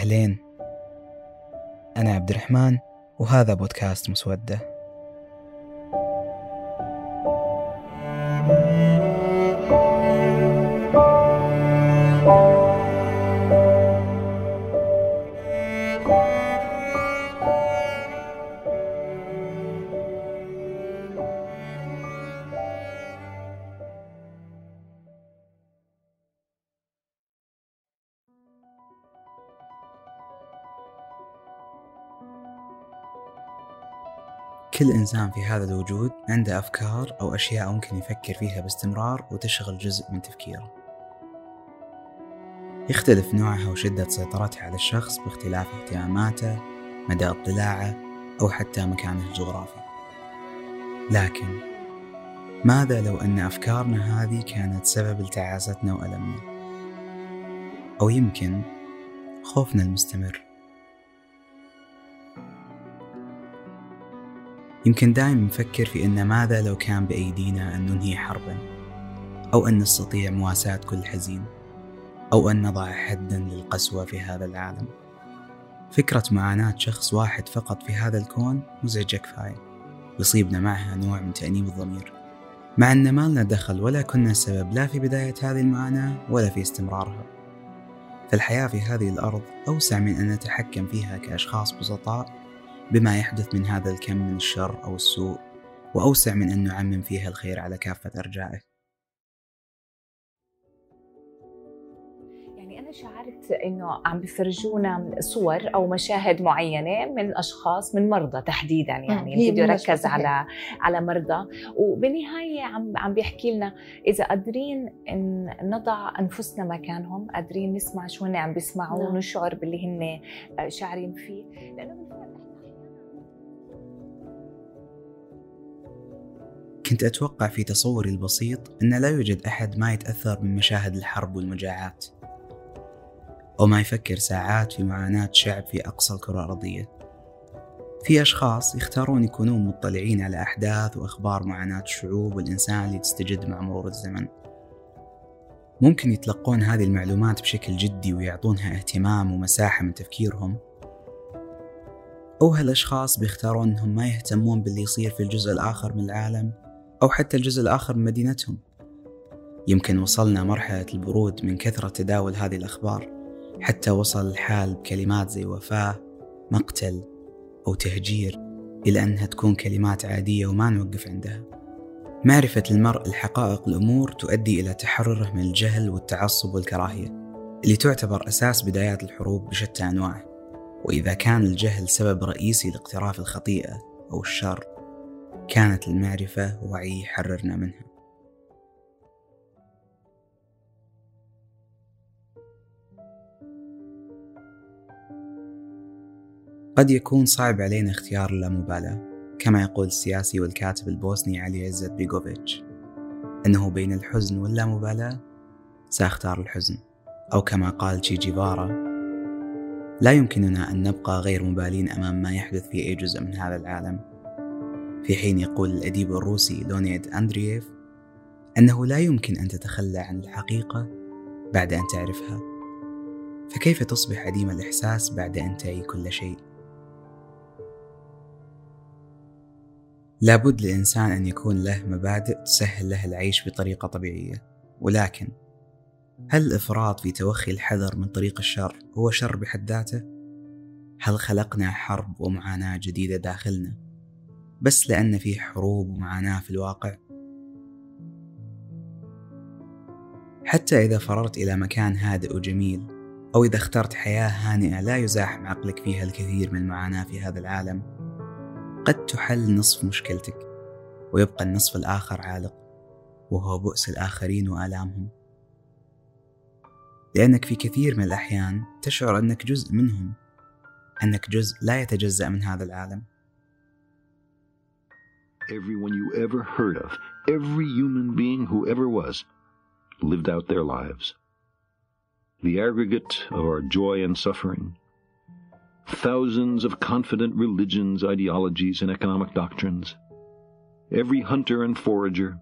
أهلين. أنا عبد الرحمن وهذا بودكاست مسودة. كل إنسان في هذا الوجود عنده أفكار أو أشياء ممكن يفكر فيها باستمرار وتشغل جزء من تفكيره. يختلف نوعها وشدة سيطرتها على الشخص باختلاف اهتماماته مدى اطلاعه أو حتى مكانه الجغرافي. لكن ماذا لو أن أفكارنا هذه كانت سبب لتعاستنا وألمنا أو يمكن خوفنا المستمر؟ يمكن دائما نفكر في أن ماذا لو كان بأيدينا أن ننهي حربا أو أن نستطيع مواساة كل حزين أو أن نضع حدا للقسوة في هذا العالم. فكرة معاناة شخص واحد فقط في هذا الكون مزعجة كفاية يصيبنا معها نوع من تأنيب الضمير. مع أن ما لنا دخل ولا كنا السبب لا في بداية هذه المعاناة ولا في استمرارها. فالحياة في هذه الأرض أوسع من أن نتحكم فيها كأشخاص بسطاء بما يحدث من هذا الكم من الشر أو السوء وأوسع من أن نعمم فيها الخير على كافة أرجائه. يعني أنا شعرت إنه عم بفرجونا صور أو مشاهد معينة من أشخاص من مرضى تحديدا يعني. الفيديو ركز على على مرضى. وبالنهاية عم عم بيحكي لنا إذا قادرين إن نضع أنفسنا مكانهم قادرين نسمع شو هن عم بيسمعوا نعم. ونشعر باللي هن شاعرين فيه. لأنه كنت أتوقع في تصوري البسيط أن لا يوجد أحد ما يتأثر من مشاهد الحرب والمجاعات. أو ما يفكر ساعات في معاناة شعب في أقصى الكرة الأرضية. في أشخاص يختارون يكونون مطلعين على أحداث وأخبار معاناة الشعوب والإنسان اللي تستجد مع مرور الزمن. ممكن يتلقون هذه المعلومات بشكل جدي ويعطونها اهتمام ومساحة من تفكيرهم. أو هالأشخاص بيختارون أنهم ما يهتمون باللي يصير في الجزء الآخر من العالم. أو حتى الجزء الآخر من مدينتهم. يمكن وصلنا مرحلة البرود من كثرة تداول هذه الأخبار حتى وصل الحال بكلمات زي وفاة مقتل أو تهجير إلى أنها تكون كلمات عادية وما نوقف عندها. معرفة المرء الحقائق الأمور تؤدي إلى تحرره من الجهل والتعصب والكراهية اللي تعتبر أساس بدايات الحروب بشتى أنواعه. وإذا كان الجهل سبب رئيسي لاقتراف الخطيئة أو الشر كانت المعرفة وعي يحررنا منها. قد يكون صعب علينا اختيار اللامبالاة كما يقول السياسي والكاتب البوسني علي عزت بيغوفيتش. أنه بين الحزن واللامبالاة سأختار الحزن أو كما قال تشي جيفارا لا يمكننا أن نبقى غير مبالين أمام ما يحدث في أي جزء من هذا العالم. في حين يقول الأديب الروسي لونيد أندرييف أنه لا يمكن أن تتخلى عن الحقيقة بعد أن تعرفها فكيف تصبح عديم الإحساس بعد أن تعي كل شيء؟ لابد للإنسان أن يكون له مبادئ تسهل له العيش بطريقة طبيعية ولكن هل الإفراط في توخي الحذر من طريق الشر هو شر بحد ذاته؟ هل خلقنا حرب ومعاناة جديدة داخلنا بس لأن في حروب ومعاناة في الواقع. حتى إذا فررت إلى مكان هادئ وجميل أو إذا اخترت حياة هانئة لا يزاحم عقلك فيها الكثير من المعاناة في هذا العالم قد تحل نصف مشكلتك ويبقى النصف الآخر عالق وهو بؤس الآخرين وآلامهم. لأنك في كثير من الأحيان تشعر أنك جزء منهم أنك جزء لا يتجزأ من هذا العالم. Everyone you ever heard of, every human being who ever was, lived out their lives. The aggregate of our joy and suffering, thousands of confident religions, ideologies, and economic doctrines, every hunter and forager,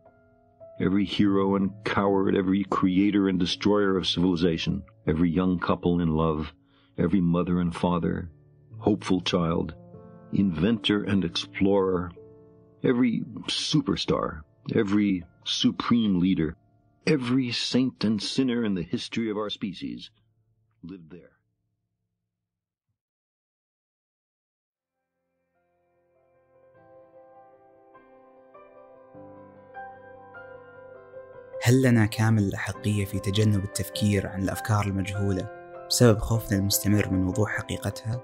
every hero and coward, every creator and destroyer of civilization, every young couple in love, every mother and father, hopeful child, inventor and explorer, every superstar, every supreme leader, every saint and sinner in the history of our species lived there. هل لنا كامل الأحقية في تجنب التفكير عن الأفكار المجهولة بسبب خوفنا المستمر من وضوح حقيقتها؟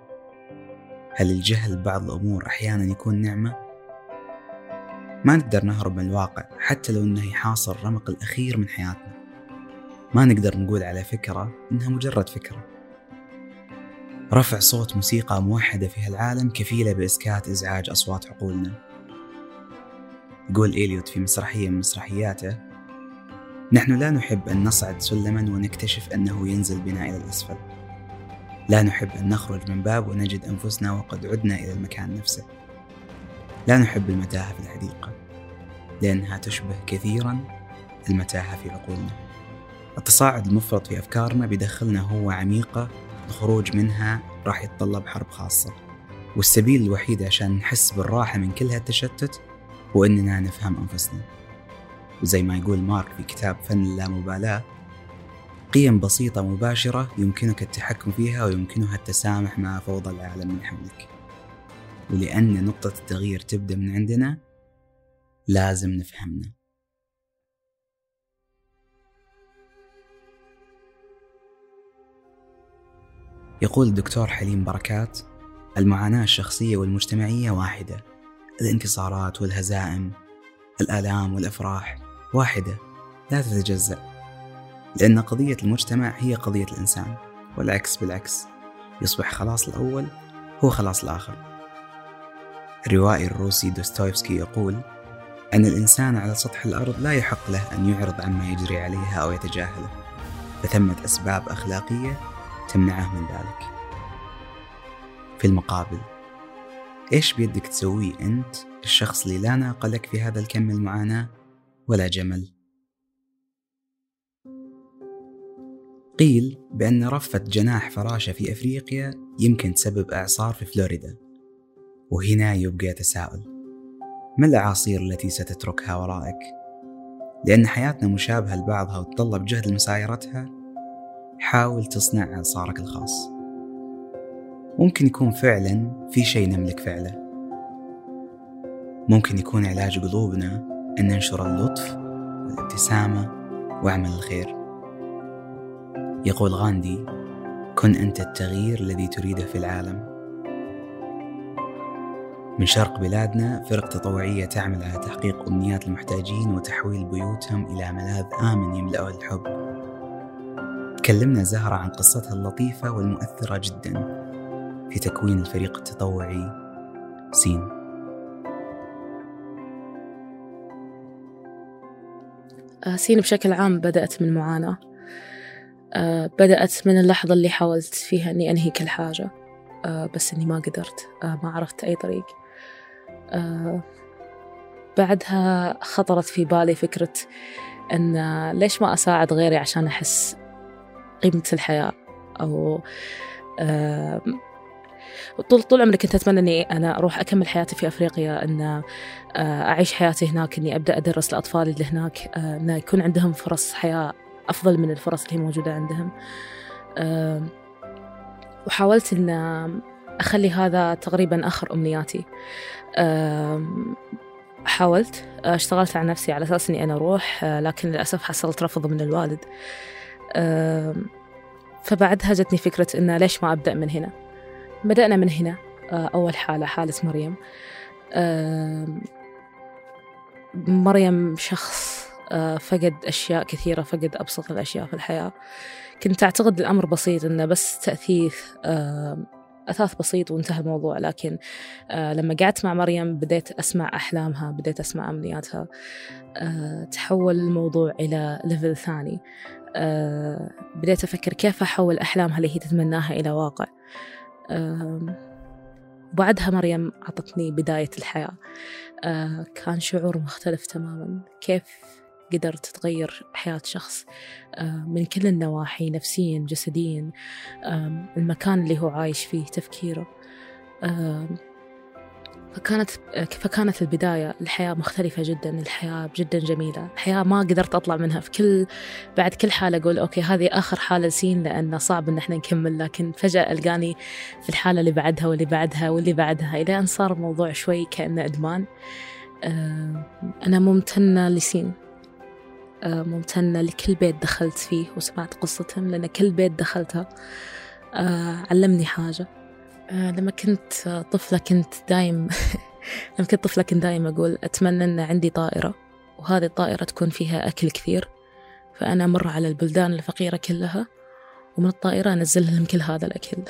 هل الجهل ببعض الأمور أحيانا يكون نعمة؟ ما نقدر نهرب من الواقع حتى لو أنه يحاصر الرمق الأخير من حياتنا. ما نقدر نقول على فكرة إنها مجرد فكرة. رفع صوت موسيقى موحدة في هالعالم كفيلة بإسكات إزعاج أصوات عقولنا. يقول إليوت في مسرحية من مسرحياته نحن لا نحب أن نصعد سلما ونكتشف أنه ينزل بنا إلى الأسفل. لا نحب أن نخرج من باب ونجد أنفسنا وقد عدنا إلى المكان نفسه. لا نحب المتاهة في الحديقة لأنها تشبه كثيرا المتاهة في عقولنا. التصاعد المفرط في أفكارنا بيدخلنا هو عميقة الخروج منها راح يتطلب حرب خاصة. والسبيل الوحيد عشان نحس بالراحة من كل هالتشتت هو إننا نفهم أنفسنا. وزي ما يقول مارك في كتاب فن اللامبالاة قيم بسيطة مباشرة يمكنك التحكم فيها ويمكنها التسامح مع فوضى العالم من حولك. ولأن نقطة التغيير تبدأ من عندنا لازم نفهمنا يقول الدكتور حليم بركات المعاناة الشخصية والمجتمعية واحدة الانتصارات والهزائم الآلام والأفراح واحدة لا تتجزأ. لأن قضية المجتمع هي قضية الإنسان والعكس بالعكس يصبح خلاص الأول هو خلاص الآخر. الروائي الروسي دوستويفسكي يقول أن الإنسان على سطح الأرض لا يحق له أن يعرض عما يجري عليها أو يتجاهله فثمة أسباب أخلاقية تمنعه من ذلك. في المقابل إيش بيدك تسويه أنت الشخص اللي لا ناقلك في هذا الكم المعاناة ولا جمل؟ قيل بأن رفة جناح فراشة في أفريقيا يمكن تسبب إعصار في فلوريدا. وهنا يبقى تساؤل. ما الأعاصير التي ستتركها ورائك؟ لأن حياتنا مشابهة لبعضها وتطلب جهد لمسايرتها حاول تصنع إعصارك الخاص. ممكن يكون فعلا في شيء نملك فعله. ممكن يكون علاج قلوبنا أن ننشر اللطف والابتسامة وعمل الخير. يقول غاندي كن أنت التغيير الذي تريده في العالم. من شرق بلادنا فرق تطوعية تعمل على تحقيق أمنيات المحتاجين وتحويل بيوتهم إلى ملاذ آمن يملأه الحب. تكلمنا زهرة عن قصتها اللطيفة والمؤثرة جدا في تكوين الفريق التطوعي سين. آه، سين بشكل عام بدأت من معاناة. آه، بدأت من اللحظة اللي حاولت فيها أني أنهي كل حاجة آه، بس أني ما قدرت ما عرفت أي طريق. بعدها خطرت في بالي فكرة أن ليش ما أساعد غيري عشان أحس قيمة الحياة؟ أو طول طول عمري كنت أتمنى إني أنا أروح أكمل حياتي في أفريقيا أن آه، أعيش حياتي هناك إني أبدأ أدرس الأطفال اللي هناك آه، أن يكون عندهم فرص حياة أفضل من الفرص اللي موجودة عندهم. وحاولت أن أخلي هذا تقريبا آخر أمنياتي. حاولت اشتغلت على نفسي على أساس أني أنا أروح لكن للأسف حصلت رفض من الوالد. فبعدها جتني فكرة إنه ليش ما أبدأ من هنا؟ بدأنا من هنا أول حالة حالة مريم. مريم شخص آه، فقد أشياء كثيرة فقد أبسط الأشياء في الحياة. كنت أعتقد الأمر بسيط إنه بس تأثيث أثاث بسيط وانتهى الموضوع لكن آه، لما قعدت مع مريم بديت أسمع أحلامها بديت أسمع أمنياتها تحول الموضوع إلى ليفل ثاني. بديت أفكر كيف أحول أحلامها اللي هي تتمناها إلى واقع. وبعدها مريم عطتني بداية الحياة. كان شعور مختلف تماما. كيف قدرت تغير حياة شخص آه، من كل النواحي نفسيا جسديا المكان اللي هو عايش فيه تفكيره. فكانت فكانت البداية الحياة مختلفة جدا الحياة جدا جميلة. الحياة ما قدرت أطلع منها. في كل بعد كل حالة أقول okay هذه آخر حالة سين لأنه صعب إن إحنا نكمل. لكن فجأة ألقاني في الحالة اللي بعدها واللي بعدها واللي بعدها إلى أن صار الموضوع شوي كأنه إدمان. أنا ممتنة لسين. ممتنة لكل بيت دخلت فيه وسمعت قصتهم لأن كل بيت دخلتها آه، علمني حاجة. لما كنت طفلة كنت دايم لما كنت طفلة كنت دايم أقول أتمنى أن عندي طائرة وهذه الطائرة تكون فيها أكل كثير فأنا أمر على البلدان الفقيرة كلها ومن الطائرة أنزل لهم كل هذا الأكل.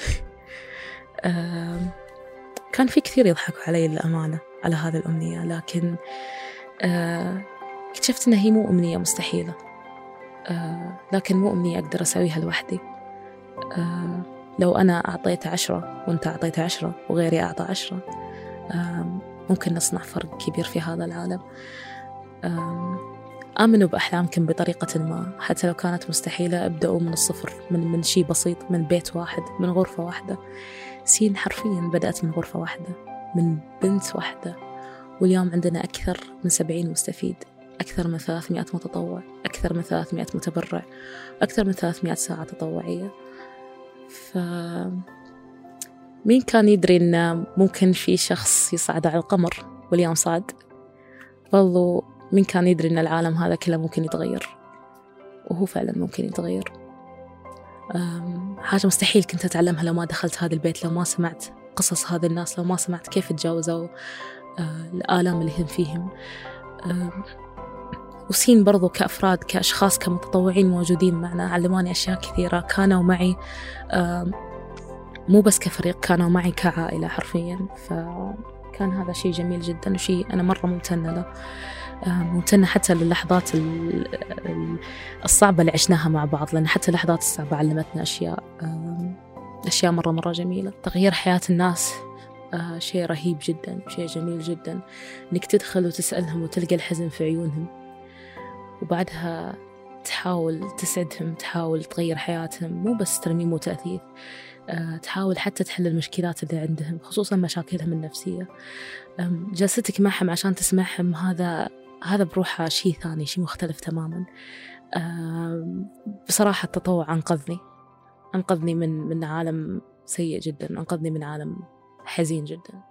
كان في كثير يضحكوا علي للأمانة على هذه الأمنية لكن اكتشفت أنها هي مو أمنية مستحيلة. لكن مو أمنية أقدر أسويها لوحدي. لو أنا أعطيت عشرة وأنت أعطيت عشرة وغيري أعطى عشرة ممكن نصنع فرق كبير في هذا العالم. آمنوا بأحلامكم بطريقة ما. حتى لو كانت مستحيلة ابدأوا من الصفر من, من شيء بسيط من بيت واحد من غرفة واحدة. سين حرفيا بدأت من غرفة واحدة من بنت واحدة. واليوم عندنا أكثر من سبعين مستفيد. أكثر من 300 متطوع أكثر من 300 متبرع أكثر من 300 ساعة تطوعية. ف مين كان يدري إن ممكن في شخص يصعد على القمر واليوم صعد؟ برضو مين كان يدري إن العالم هذا كله ممكن يتغير؟ وهو فعلا ممكن يتغير. حاجة مستحيل كنت أتعلمها لو ما دخلت هذا البيت لو ما سمعت قصص هذه الناس لو ما سمعت كيف تجاوزوا آه، الآلام اللي هم فيهم. وسين برضو كأفراد كأشخاص كمتطوعين موجودين معنا. علموني أشياء كثيرة. كانوا معي مو بس كفريق كانوا معي كعائلة حرفيا. فكان هذا شيء جميل جدا وشيء أنا مرة ممتنة له. ممتنة حتى للحظات الصعبة اللي عشناها مع بعض. لأن حتى اللحظات الصعبة علمتنا أشياء أشياء مرة مرة جميلة. تغيير حياة الناس آه، شيء رهيب جدا شيء جميل جدا. إنك تدخل وتسألهم وتلقى الحزن في عيونهم. وبعدها تحاول تسعدهم تحاول تغير حياتهم مو بس ترميم وتأثير أه تحاول حتى تحل المشكلات اللي عندهم خصوصا مشاكلهم النفسية. جلستك معهم عشان تسمعهم هذا هذا بروحه شيء ثاني شيء مختلف تماما. بصراحة التطوع أنقذني. أنقذني من من عالم سيء جدا أنقذني من عالم حزين جدا.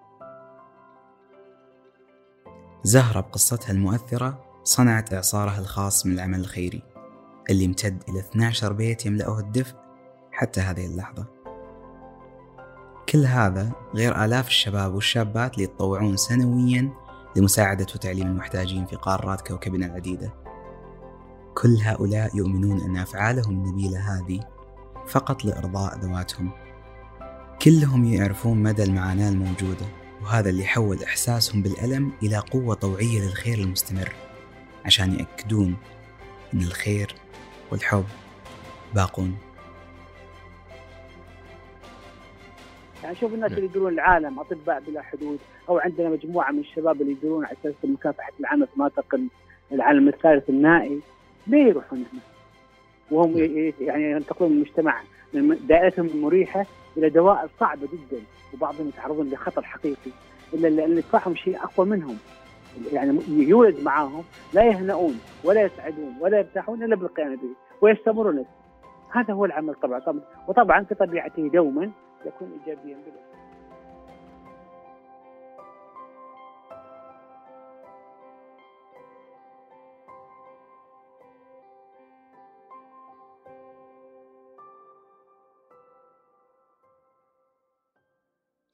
زهرة بقصتها المؤثرة صنعت إعصارها الخاص من العمل الخيري اللي امتد إلى 12 بيت يملأه الدفء حتى هذه اللحظة. كل هذا غير آلاف الشباب والشابات اللي يتطوعون سنويا لمساعدة وتعليم المحتاجين في قارات كوكبنا العديدة. كل هؤلاء يؤمنون أن أفعالهم النبيلة هذه فقط لإرضاء ذواتهم. كلهم يعرفون مدى المعاناة الموجودة وهذا اللي حول إحساسهم بالألم إلى قوة طوعية للخير المستمر. عشان يأكدون أن الخير والحب باقون. يعني شوف الناس اللي يديرون العالم أطباء بلا حدود أو عندنا مجموعة من الشباب اللي يديرون على أساس مكافحة العنف ما تقل العالم الثالث النائي ليه يروحون هنا؟ وهم يعني ينتقلون من المجتمع من دائرتهم المريحة إلى دوائر صعبة جدا وبعضهم يتعرضون لخطر حقيقي. إلا اللي يدفعهم شيء أقوى منهم. يعني يولد معاهم لا يهنؤون ولا يسعدون ولا يرتاحون إلا بالقيام به ويستمرون. هذا هو العمل طبعا. طبعا وطبعا في طبيعته دوما يكون ايجابيا بلا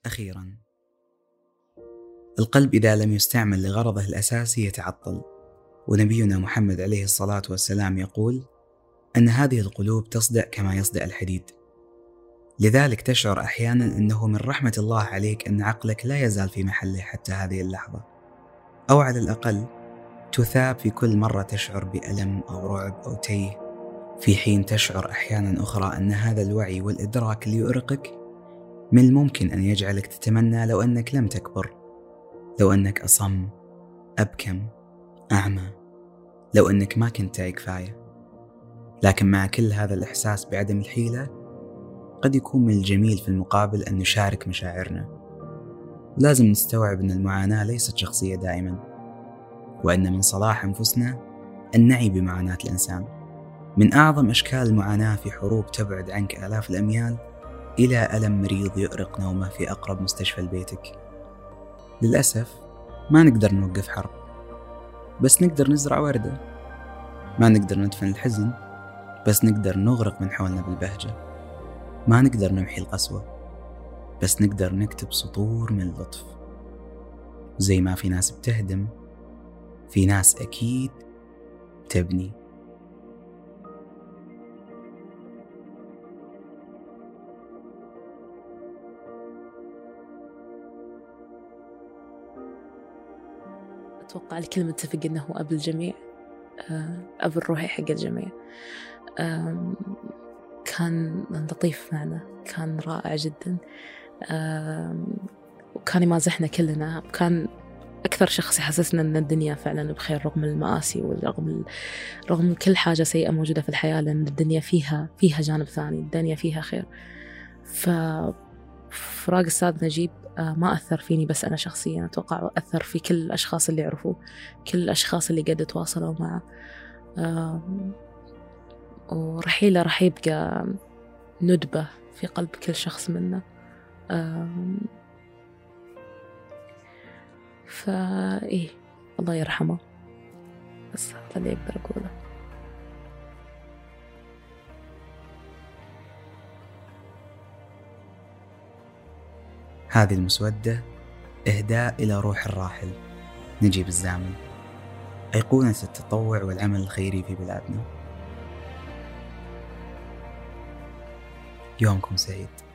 أخيرا. القلب إذا لم يستعمل لغرضه الأساسي يتعطل. ونبينا محمد عليه الصلاة والسلام يقول أن هذه القلوب تصدأ كما يصدأ الحديد. لذلك تشعر أحيانا أنه من رحمة الله عليك أن عقلك لا يزال في محله حتى هذه اللحظة. أو على الأقل تثاب في كل مرة تشعر بألم أو رعب أو تيه. في حين تشعر أحيانا أخرى أن هذا الوعي والإدراك اللي يؤرقك من الممكن أن يجعلك تتمنى لو أنك لم تكبر. لو أنك أصم أبكم أعمى لو أنك ما كنت تعي كفاية لكن مع كل هذا الإحساس بعدم الحيلة قد يكون من الجميل في المقابل أن نشارك مشاعرنا. لازم نستوعب أن المعاناة ليست شخصية دائما وأن من صلاح أنفسنا أن نعي بمعاناة الإنسان. من أعظم أشكال المعاناة في حروب تبعد عنك آلاف الأميال إلى ألم مريض يؤرق نومه في أقرب مستشفى لبيتك. للأسف ما نقدر نوقف حرب. بس نقدر نزرع وردة. ما نقدر ندفن الحزن. بس نقدر نغرق من حولنا بالبهجة. ما نقدر نمحي القسوة. بس نقدر نكتب سطور من اللطف زي ما في ناس بتهدم في ناس أكيد تبني. أتوقع الكل متفق أنه أب الجميع آه، أب الروحي حق الجميع. كان لطيف معنا كان رائع جدا. وكان يمازحنا كلنا. كان أكثر شخص يحسسنا أن الدنيا فعلا بخير رغم المآسي ورغم رغم كل حاجة سيئة موجودة في الحياة لأن الدنيا فيها فيها جانب ثاني الدنيا فيها خير. ف فراق الأستاذ نجيب ما أثر فيني بس أنا شخصيا أتوقع أثر في كل الأشخاص اللي يعرفوه كل الأشخاص اللي قد تواصلوا معه. ورحيلة راح يبقى ندبة في قلب كل شخص منا. فا إيه الله يرحمه. بس هذا اللي أقدر أقوله. هذه المسودة إهداء إلى روح الراحل. نجيب الزامل أيقونة التطوع والعمل الخيري في بلادنا. يومكم سعيد.